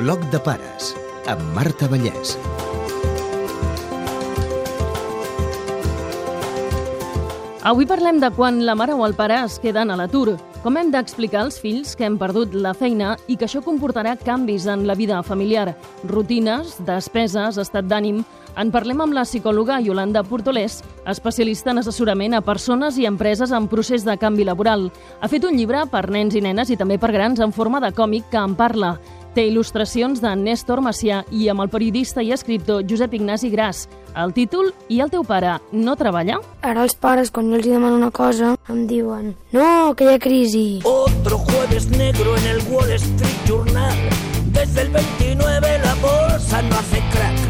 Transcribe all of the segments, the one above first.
Bloc de pares, amb Marta Vallès. Avui parlem de quan la mare o el pare es queden a l'atur, com hem d'explicar als fills que hem perdut la feina i que això comportarà canvis en la vida familiar, rutines, despeses, estat d'ànim... En parlem amb la psicòloga Yolanda Portolés, especialista en assessorament a persones i empreses en procés de canvi laboral. Ha fet un llibre per nens i nenes i també per grans en forma de còmic que en parla. Té il·lustracions de Néstor Macià i amb el periodista i escriptor Josep Ignasi Gras. El títol I el teu pare no treballa? Ara els pares, quan jo els demano una cosa, em diuen No, que hi ha crisi. Otro jueves negro en el Wall Street Journal. Desde el 29 la bolsa no hace crack.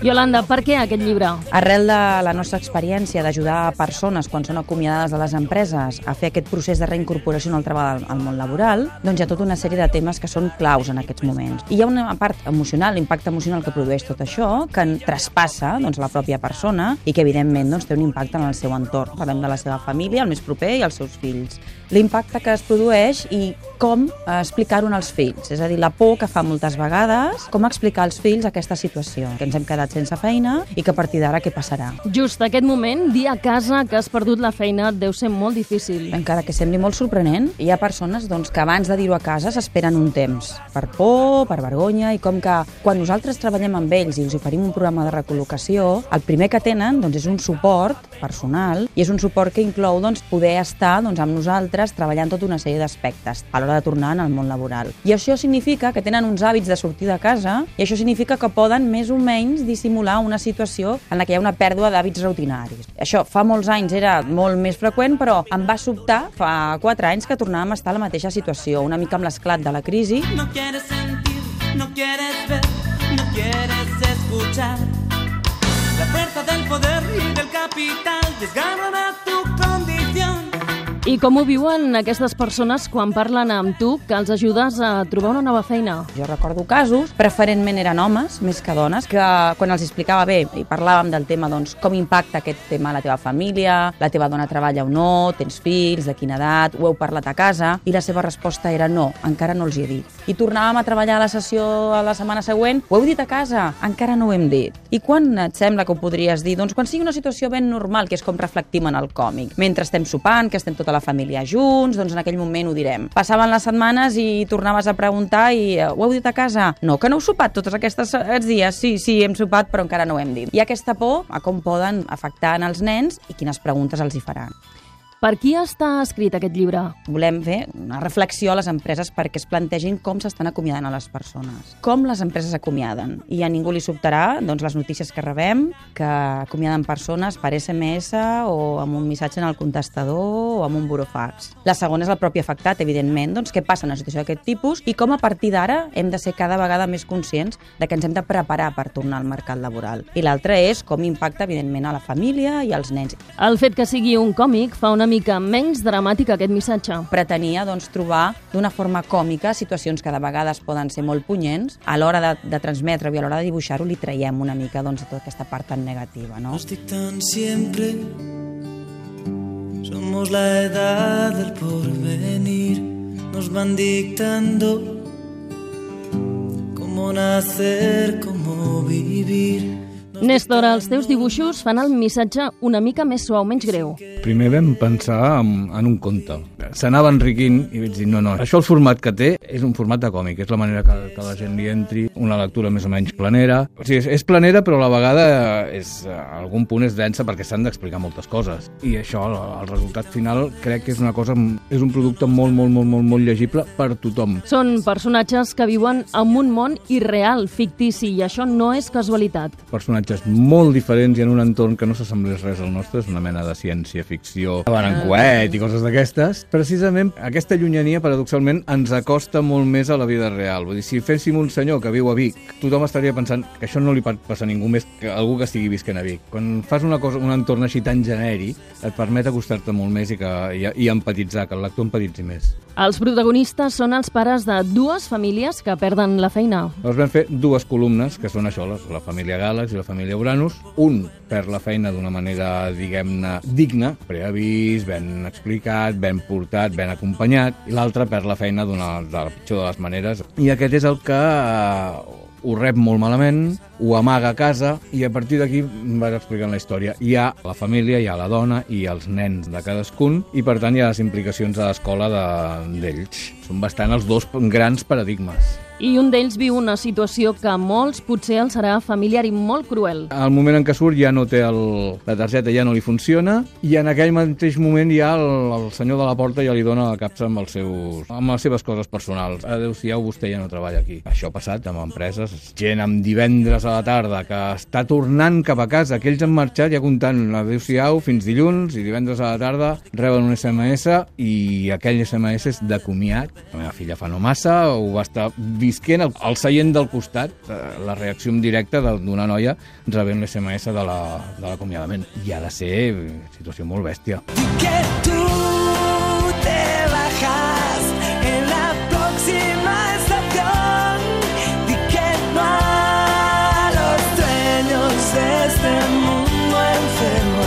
Yolanda, per què aquest llibre? Arrel de la nostra experiència d'ajudar persones quan són acomiadades de les empreses a fer aquest procés de reincorporació una altra vegada al món laboral, doncs hi ha tota una sèrie de temes que són claus en aquests moments. I hi ha una part emocional, l'impacte emocional que produeix tot això, que traspassa doncs, la pròpia persona i que evidentment doncs, té un impacte en el seu entorn. Parlem de la seva família, el més proper i els seus fills. L'impacte que es produeix i com eh, explicar-ho als fills, és a dir, la por que fa moltes vegades, com explicar als fills aquesta situació, que ens hem quedat sense feina i que a partir d'ara què passarà. Just aquest moment, dir a casa que has perdut la feina deu ser molt difícil. Encara que sembli molt sorprenent, hi ha persones doncs, que abans de dir-ho a casa s'esperen un temps, per por, per vergonya, i com que quan nosaltres treballem amb ells i els oferim un programa de recol·locació, el primer que tenen doncs, és un suport personal i és un suport que inclou doncs, poder estar doncs, amb nosaltres treballant tota una sèrie d'aspectes a l'hora de tornar al món laboral. I això significa que tenen uns hàbits de sortir de casa i això significa que poden més o menys dissimular una situació en la que hi ha una pèrdua d'hàbits rutinaris. Això fa molts anys era molt més freqüent, però em va sobtar fa 4 anys que tornàvem a estar a la mateixa situació, una mica amb l'esclat de la crisi. No quieres sentir, no quieres ver, no quieres escuchar. La fuerza del poder y del capital desgarran a tu condición. I com ho viuen aquestes persones quan parlen amb tu que els ajudes a trobar una nova feina? Jo recordo casos, preferentment eren homes més que dones, que quan els explicava bé i parlàvem del tema, doncs, com impacta aquest tema a la teva família, la teva dona treballa o no, tens fills, de quina edat, ho heu parlat a casa, i la seva resposta era no, encara no els hi he dit. I tornàvem a treballar a la sessió a la setmana següent, ho heu dit a casa, encara no ho hem dit. I quan et sembla que ho podries dir? Doncs quan sigui una situació ben normal, que és com reflectim en el còmic. Mentre estem sopant, que estem tota la família junts, doncs en aquell moment ho direm. Passaven les setmanes i tornaves a preguntar i eh, ho heu dit a casa? No, que no heu sopat tots aquests, dies? Sí, sí, hem sopat, però encara no ho hem dit. Ha aquesta por a com poden afectar en els nens i quines preguntes els hi faran. Per qui està escrit aquest llibre? Volem fer una reflexió a les empreses perquè es plantegin com s'estan acomiadant a les persones. Com les empreses acomiaden. I a ningú li sobtarà doncs, les notícies que rebem, que acomiaden persones per SMS o amb un missatge en el contestador o amb un burofax. La segona és el propi afectat, evidentment, doncs què passa en una situació d'aquest tipus i com a partir d'ara hem de ser cada vegada més conscients de que ens hem de preparar per tornar al mercat laboral. I l'altra és com impacta, evidentment, a la família i als nens. El fet que sigui un còmic fa una mica menys dramàtic aquest missatge. Pretenia doncs, trobar d'una forma còmica situacions que de vegades poden ser molt punyents. A l'hora de, de transmetre-ho i a l'hora de dibuixar-ho li traiem una mica doncs, tota aquesta part tan negativa. No? Nos dictan siempre. Somos la edad del porvenir. Nos van dictando cómo nacer, cómo vivir. Néstor, els teus dibuixos fan el missatge una mica més suau, menys greu. Primer vam pensar en, en un conte. S'anava enriquint i vaig dir, no, no, això el format que té és un format de còmic, és la manera que, que la gent li entri, una lectura més o menys planera. O sigui, és, és planera, però a la vegada és, a algun punt és densa perquè s'han d'explicar moltes coses. I això, el, el resultat final, crec que és una cosa, és un producte molt, molt, molt, molt, molt llegible per tothom. Són personatges que viuen en un món irreal, fictici, i això no és casualitat. Personatges molt diferents i en un entorn que no s'assemblés res al nostre, és una mena de ciència-ficció, van en coet i coses d'aquestes. Precisament aquesta llunyania, paradoxalment, ens acosta molt més a la vida real. Vull dir, si féssim un senyor que viu a Vic, tothom estaria pensant que això no li pot passar a ningú més que algú que estigui visquent a Vic. Quan fas una cosa, un entorn així tan genèric, et permet acostar-te molt més i, que, i, i empatitzar, que el lector empatitzi més. Els protagonistes són els pares de dues famílies que perden la feina. Llavors vam fer dues columnes, que són això, la, la família Gàlex i la família Uranus. Un per la feina d'una manera, diguem-ne, digna, preavís, ben explicat, ben portat, ben acompanyat, i l'altre per la feina d'una de la pitjor de les maneres. I aquest és el que eh, ho rep molt malament, ho amaga a casa i a partir d'aquí vas explicant la història. Hi ha la família, hi ha la dona i els nens de cadascun i per tant hi ha les implicacions a l'escola de- d'ells. Són bastant els dos grans paradigmes. I un d'ells viu una situació que a molts potser els serà familiar i molt cruel. Al moment en què surt ja no té el, la targeta, ja no li funciona, i en aquell mateix moment ja el, el senyor de la porta ja li dona la capsa amb, els seus, amb les seves coses personals. Adéu-siau, vostè ja no treballa aquí. Això ha passat amb empreses. Gent amb divendres a la tarda que està tornant cap a casa, que ells han marxat ja comptant adéu-siau fins dilluns i divendres a la tarda reben un SMS i aquell SMS és de comiat. La meva filla fa no massa, ho va estar visquent al, al seient del costat, eh, la reacció en directe de- d'una noia rebent l'SMS de la- de l'acomiadament. I ha de ser eh, situació molt bèstia. que tú te bajas en la próxima estación. Di que no a los dueños de este mundo enfermo.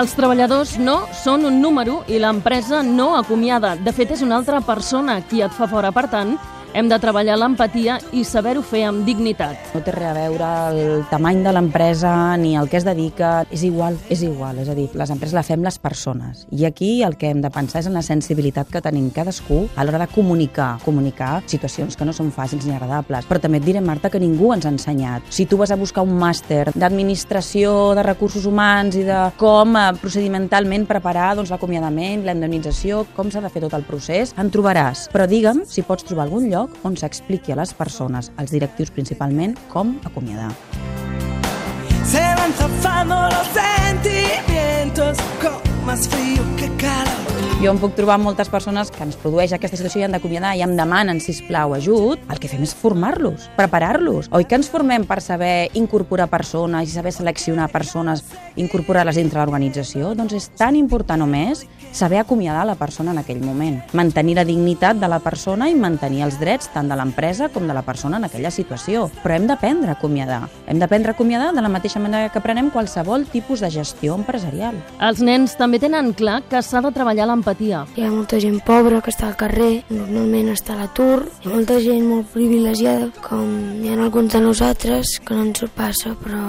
Els treballadors no són un número i l'empresa no acomiada. De fet, és una altra persona qui et fa fora. Per tant, hem de treballar l'empatia i saber-ho fer amb dignitat. No té res a veure el tamany de l'empresa ni el que es dedica. És igual, és igual. És a dir, les empreses la fem les persones. I aquí el que hem de pensar és en la sensibilitat que tenim cadascú a l'hora de comunicar. Comunicar situacions que no són fàcils ni agradables. Però també et diré, Marta, que ningú ens ha ensenyat. Si tu vas a buscar un màster d'administració de recursos humans i de com eh, procedimentalment preparar doncs, l'acomiadament, la com s'ha de fer tot el procés, en trobaràs. Però digue'm si pots trobar algun lloc on s'expliqui a les persones, als directius principalment, com acomiadar. Se van zafando los sentimientos con más frío que calor. Jo em puc trobar moltes persones que ens produeix aquesta situació i han d'acomiadar i em demanen, si plau ajut. El que fem és formar-los, preparar-los. Oi que ens formem per saber incorporar persones i saber seleccionar persones, incorporar-les dintre l'organització? Doncs és tan important o més saber acomiadar la persona en aquell moment. Mantenir la dignitat de la persona i mantenir els drets tant de l'empresa com de la persona en aquella situació. Però hem d'aprendre a acomiadar. Hem d'aprendre a acomiadar de la mateixa manera que aprenem qualsevol tipus de gestió empresarial. Els nens també tenen clar que s'ha de treballar l'empatia. Hi ha molta gent pobra que està al carrer, normalment està a l'atur, hi ha molta gent molt privilegiada, com hi ha alguns de nosaltres que no ens ho passa, però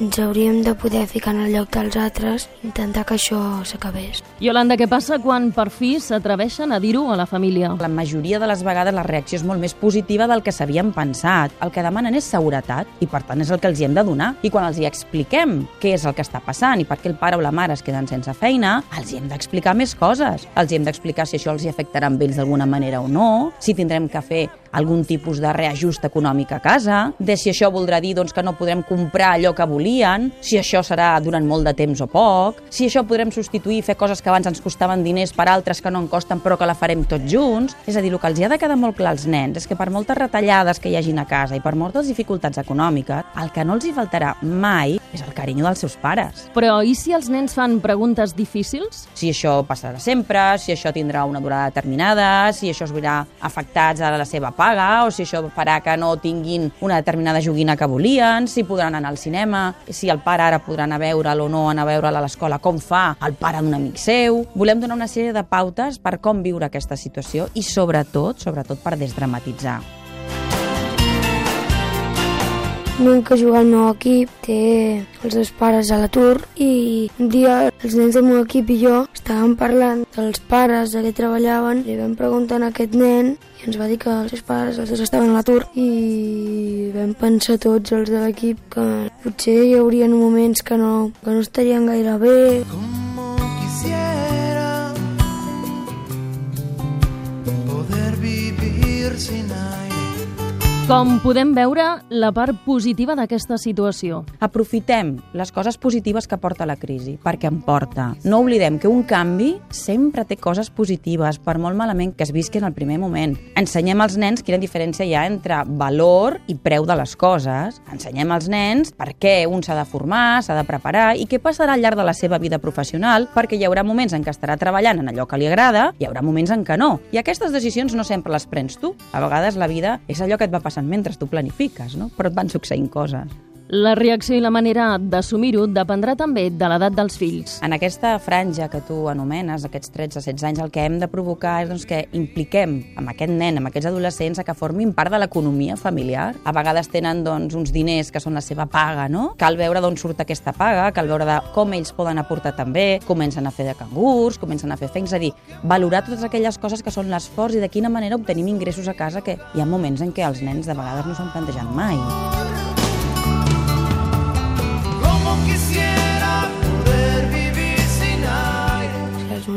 ens hauríem de poder ficar en el lloc dels altres i intentar que això s'acabés. Yolanda, què passa quan per fi s'atreveixen a dir-ho a la família? La majoria de les vegades la reacció és molt més positiva del que s'havien pensat. El que demanen és seguretat i, per tant, és el que els hi hem de donar. I quan els hi expliquem què és el que està passant i per què el pare o la mare es queden sense feina, els hi hem d'explicar més coses. Els hi hem d'explicar si això els hi afectarà amb ells d'alguna manera o no, si tindrem que fer algun tipus de reajust econòmic a casa, de si això voldrà dir doncs, que no podrem comprar allò que volien, si això serà durant molt de temps o poc, si això podrem substituir i fer coses que abans ens costaven diners per altres que no en costen però que la farem tots junts. És a dir, el que els hi ha de quedar molt clar als nens és que per moltes retallades que hi hagin a casa i per moltes dificultats econòmiques, el que no els hi faltarà mai és el carinyo dels seus pares. Però i si els nens fan preguntes difícils? si això passarà sempre, si això tindrà una durada determinada, si això es veurà afectats a la seva paga, o si això farà que no tinguin una determinada joguina que volien, si podran anar al cinema, si el pare ara podrà anar a veure'l o no anar a veure'l a l'escola, com fa el pare d'un amic seu. Volem donar una sèrie de pautes per com viure aquesta situació i sobretot, sobretot per desdramatitzar. Nen que juga al meu equip té els seus pares a l'atur i un dia els nens del meu equip i jo estàvem parlant dels pares de què treballaven i vam preguntar a aquest nen i ens va dir que els seus pares els dos estaven a l'atur i vam pensar tots els de l'equip que potser hi haurien moments que no, que no estarien gaire bé. Como Com podem veure la part positiva d'aquesta situació? Aprofitem les coses positives que porta la crisi, perquè en porta. No oblidem que un canvi sempre té coses positives, per molt malament que es visqui en el primer moment. Ensenyem als nens quina diferència hi ha entre valor i preu de les coses. Ensenyem als nens per què un s'ha de formar, s'ha de preparar i què passarà al llarg de la seva vida professional, perquè hi haurà moments en què estarà treballant en allò que li agrada, hi haurà moments en què no. I aquestes decisions no sempre les prens tu. A vegades la vida és allò que et va passant mentre tu planifiques, no? però et van succeint coses. La reacció i la manera d'assumir-ho dependrà també de l'edat dels fills. En aquesta franja que tu anomenes, aquests 13-16 anys, el que hem de provocar és doncs, que impliquem amb aquest nen, amb aquests adolescents, a que formin part de l'economia familiar. A vegades tenen doncs, uns diners que són la seva paga, no? Cal veure d'on surt aquesta paga, cal veure de com ells poden aportar també, comencen a fer de cangurs, comencen a fer feines, és a dir, valorar totes aquelles coses que són l'esforç i de quina manera obtenim ingressos a casa que hi ha moments en què els nens de vegades no s'han plantejat mai.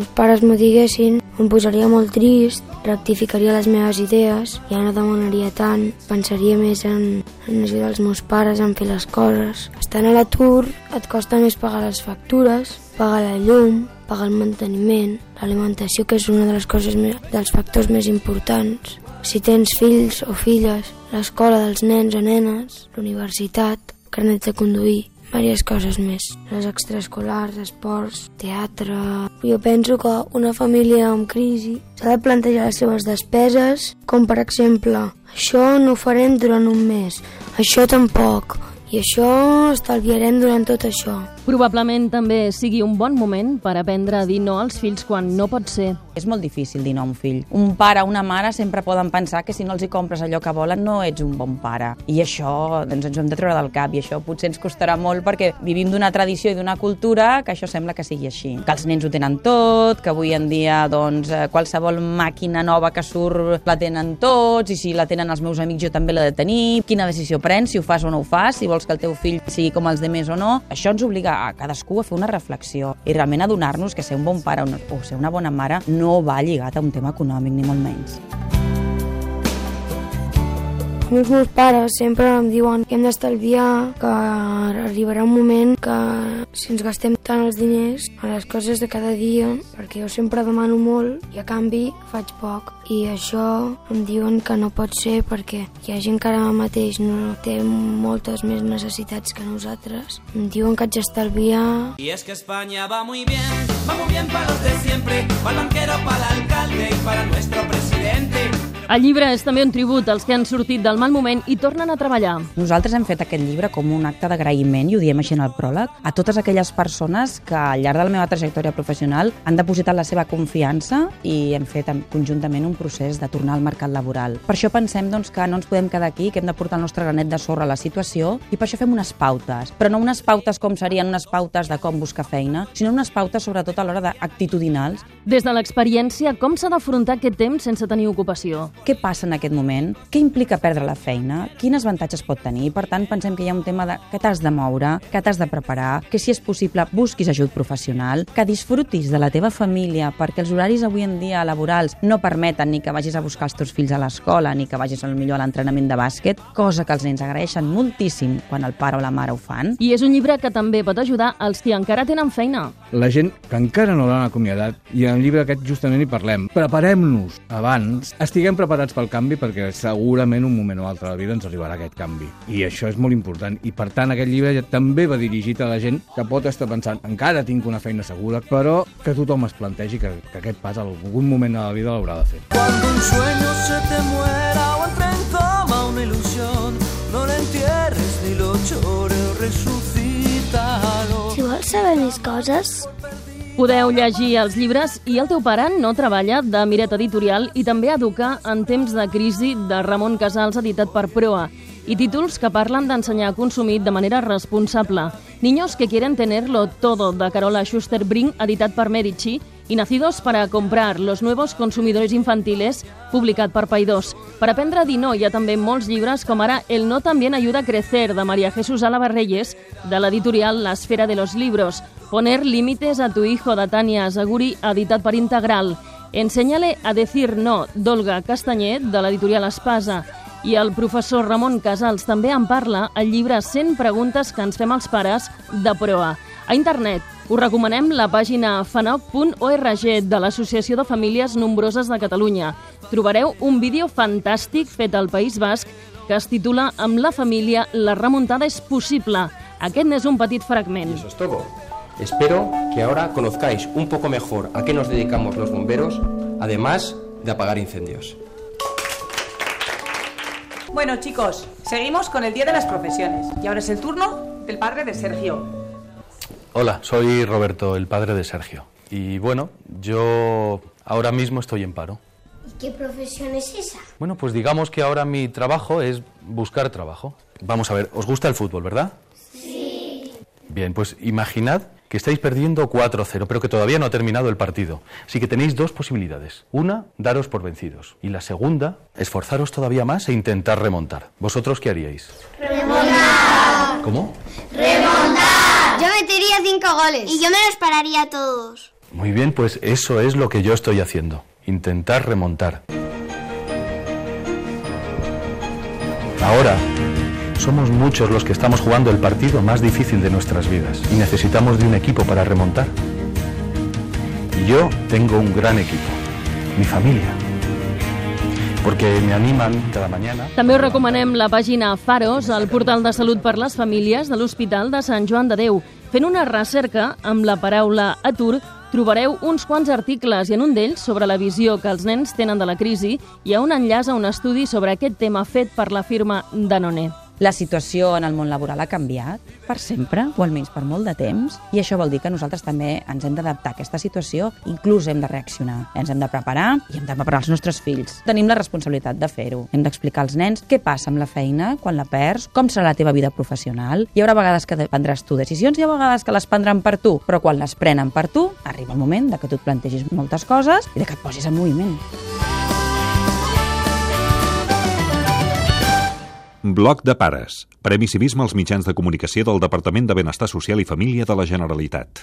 Meus pares m'ho diguessin, em posaria molt trist, rectificaria les meves idees, ja no demanaria tant, pensaria més en, en ajudar els meus pares en fer les coses. Estant a l'atur et costa més pagar les factures, pagar la llum, pagar el manteniment, l'alimentació, que és una de les coses més, dels factors més importants. Si tens fills o filles, l'escola dels nens o nenes, l'universitat, carnet de conduir, diverses coses més. Les extraescolars, esports, teatre... Jo penso que una família amb crisi s'ha de plantejar les seves despeses, com per exemple, això no ho farem durant un mes, això tampoc, i això estalviarem durant tot això. Probablement també sigui un bon moment per aprendre a dir no als fills quan no pot ser. És molt difícil dir no a un fill. Un pare o una mare sempre poden pensar que si no els hi compres allò que volen no ets un bon pare. I això doncs, ens ho hem de treure del cap i això potser ens costarà molt perquè vivim d'una tradició i d'una cultura que això sembla que sigui així. Que els nens ho tenen tot, que avui en dia doncs, eh, qualsevol màquina nova que surt la tenen tots i si la tenen els meus amics jo també l'he de tenir. Quina decisió prens, si ho fas o no ho fas, si vols que el teu fill sigui com els demés o no. Això ens obliga a cadascú a fer una reflexió i realment adonar-nos que ser un bon pare o ser una bona mare no va lligat a un tema econòmic, ni molt menys. Meus pares sempre em diuen que hem d'estalviar, que arribarà un moment que si ens gastem tant els diners a les coses de cada dia, perquè jo sempre demano molt i a canvi faig poc. I això em diuen que no pot ser perquè hi ha gent que ara mateix no té moltes més necessitats que nosaltres. Em diuen que haig d'estalviar Y es que España va muy bien, va muy bien para los de siempre, para el banquero, para el alcalde y para nuestro presidente. El llibre és també un tribut als que han sortit del mal moment i tornen a treballar. Nosaltres hem fet aquest llibre com un acte d'agraïment, i ho diem així en el pròleg, a totes aquelles persones que al llarg de la meva trajectòria professional han depositat la seva confiança i hem fet en- conjuntament un procés de tornar al mercat laboral. Per això pensem doncs, que no ens podem quedar aquí, que hem de portar el nostre granet de sorra a la situació i per això fem unes pautes, però no unes pautes com serien unes pautes de com buscar feina, sinó unes pautes sobretot a l'hora d'actitudinals. Des de l'experiència, com s'ha d'afrontar aquest temps sense tenir ocupació? Què passa en aquest moment? Què implica perdre la feina? Quines avantatges pot tenir? Per tant, pensem que hi ha un tema de que t'has de moure, que t'has de preparar, que si és possible busquis ajut professional, que disfrutis de la teva família, perquè els horaris avui en dia laborals no permeten ni que vagis a buscar els teus fills a l'escola, ni que vagis al millor a l'entrenament de bàsquet, cosa que els nens agraeixen moltíssim quan el pare o la mare ho fan. I és un llibre que també pot ajudar als que encara tenen feina. La gent que encara no l'han acomiadat, i en el llibre aquest justament hi parlem, preparem-nos abans, estiguem preparats pel canvi perquè segurament un moment o altre de la vida ens arribarà aquest canvi. I això és molt important. I per tant aquest llibre ja també va dirigit a la gent que pot estar pensant encara tinc una feina segura, però que tothom es plantegi que, que aquest pas en algun moment de la vida l'haurà de fer. Cuando un sueño se te muera o entre més coses, Podeu llegir els llibres i el teu pare no treballa de Miret Editorial i també Educar en temps de crisi de Ramon Casals editat per Proa i títols que parlen d'ensenyar a consumir de manera responsable. Niños que quieren tenerlo todo de Carola Schuster-Brink editat per Medici i Nacidos para comprar los nuevos consumidores infantiles publicat per Paidós. Per aprendre a dir no hi ha també molts llibres com ara El no también ayuda a crecer de María Jesús Álava Reyes de l'editorial La esfera de los libros Poner límites a tu hijo de Tania Azaguri, editat per Integral. Enséñale a decir no, d'Olga Castanyet, de l'editorial Espasa. I el professor Ramon Casals també en parla al llibre 100 preguntes que ens fem als pares de Proa. A internet us recomanem la pàgina fanoc.org de l'Associació de Famílies Nombroses de Catalunya. Trobareu un vídeo fantàstic fet al País Basc que es titula Amb la família la remuntada és possible. Aquest n'és un petit fragment. Eso es todo. Espero que ahora conozcáis un poco mejor a qué nos dedicamos los bomberos, además de apagar incendios. Bueno, chicos, seguimos con el Día de las Profesiones. Y ahora es el turno del padre de Sergio. Hola, soy Roberto, el padre de Sergio. Y bueno, yo ahora mismo estoy en paro. ¿Y qué profesión es esa? Bueno, pues digamos que ahora mi trabajo es buscar trabajo. Vamos a ver, ¿os gusta el fútbol, verdad? Sí. Bien, pues imaginad que estáis perdiendo 4-0, pero que todavía no ha terminado el partido. Así que tenéis dos posibilidades. Una, daros por vencidos. Y la segunda, esforzaros todavía más e intentar remontar. ¿Vosotros qué haríais? Remontar. ¿Cómo? Remontar. Yo metería cinco goles. Y yo me los pararía a todos. Muy bien, pues eso es lo que yo estoy haciendo. Intentar remontar. Ahora, somos muchos los que estamos jugando el partido más difícil de nuestras vidas y necesitamos de un equipo para remontar. Y yo tengo un gran equipo, mi familia, porque me animan cada mañana. També us recomanem la pàgina Faros, el portal de salut per les famílies de l'Hospital de Sant Joan de Déu. Fent una recerca amb la paraula atur, trobareu uns quants articles i en un d'ells sobre la visió que els nens tenen de la crisi hi ha un enllaç a un estudi sobre aquest tema fet per la firma Danone. La situació en el món laboral ha canviat per sempre, o almenys per molt de temps, i això vol dir que nosaltres també ens hem d'adaptar a aquesta situació, inclús hem de reaccionar, ens hem de preparar i hem de preparar els nostres fills. Tenim la responsabilitat de fer-ho. Hem d'explicar als nens què passa amb la feina quan la perds, com serà la teva vida professional. Hi haurà vegades que prendràs tu decisions, hi ha vegades que les prendran per tu, però quan les prenen per tu, arriba el moment de que tu et plantegis moltes coses i de que et posis en moviment. Bloc de pares. Premi Civisme als mitjans de comunicació del Departament de Benestar Social i Família de la Generalitat.